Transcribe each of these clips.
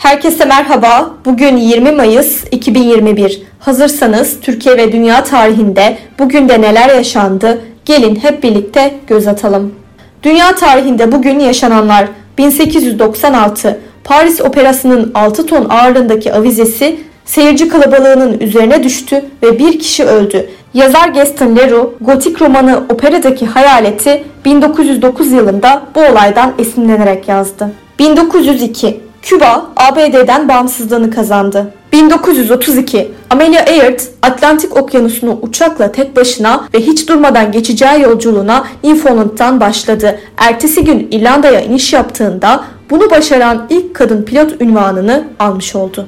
Herkese merhaba. Bugün 20 Mayıs 2021. Hazırsanız Türkiye ve dünya tarihinde bugün de neler yaşandı? Gelin hep birlikte göz atalım. Dünya tarihinde bugün yaşananlar 1896 Paris Operası'nın 6 ton ağırlığındaki avizesi seyirci kalabalığının üzerine düştü ve bir kişi öldü. Yazar Gaston Leroux, gotik romanı Operadaki Hayaleti 1909 yılında bu olaydan esinlenerek yazdı. 1902 Küba, ABD'den bağımsızlığını kazandı. 1932 Amelia Earhart Atlantik Okyanusu'nu uçakla tek başına ve hiç durmadan geçeceği yolculuğuna Newfoundland'dan başladı. Ertesi gün İrlanda'ya iniş yaptığında bunu başaran ilk kadın pilot ünvanını almış oldu.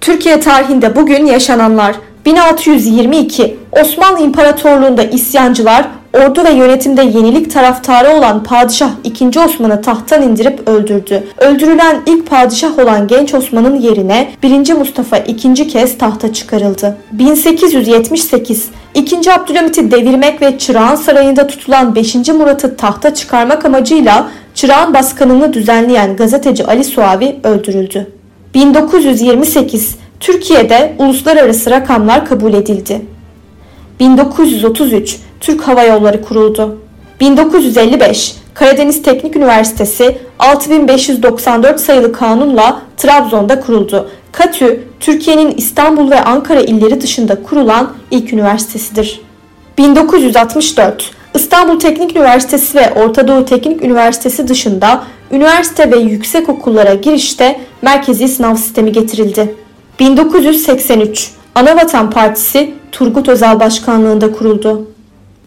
Türkiye tarihinde bugün yaşananlar 1622 Osmanlı İmparatorluğu'nda isyancılar ordu ve yönetimde yenilik taraftarı olan Padişah II. Osman'ı tahttan indirip öldürdü. Öldürülen ilk padişah olan genç Osman'ın yerine 1. Mustafa ikinci kez tahta çıkarıldı. 1878 II. Abdülhamit'i devirmek ve Çırağan Sarayı'nda tutulan 5. Murat'ı tahta çıkarmak amacıyla Çırağan baskınını düzenleyen gazeteci Ali Suavi öldürüldü. 1928 Türkiye'de uluslararası rakamlar kabul edildi. 1933 Türk Hava Yolları kuruldu. 1955 Karadeniz Teknik Üniversitesi 6594 sayılı kanunla Trabzon'da kuruldu. KATÜ, Türkiye'nin İstanbul ve Ankara illeri dışında kurulan ilk üniversitesidir. 1964 İstanbul Teknik Üniversitesi ve Orta Doğu Teknik Üniversitesi dışında üniversite ve yüksek okullara girişte merkezi sınav sistemi getirildi. 1983 Anavatan Partisi Turgut Özal Başkanlığında kuruldu.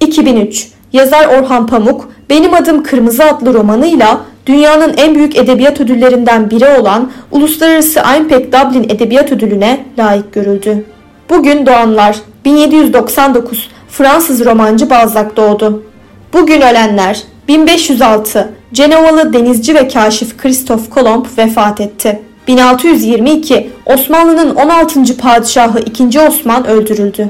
2003 Yazar Orhan Pamuk Benim Adım Kırmızı adlı romanıyla dünyanın en büyük edebiyat ödüllerinden biri olan Uluslararası Einpek Dublin Edebiyat Ödülü'ne layık görüldü. Bugün doğanlar 1799 Fransız romancı Balzac doğdu. Bugün ölenler 1506 Cenevalı denizci ve kaşif Kristof Kolomb vefat etti. 1622 Osmanlı'nın 16. padişahı 2. Osman öldürüldü.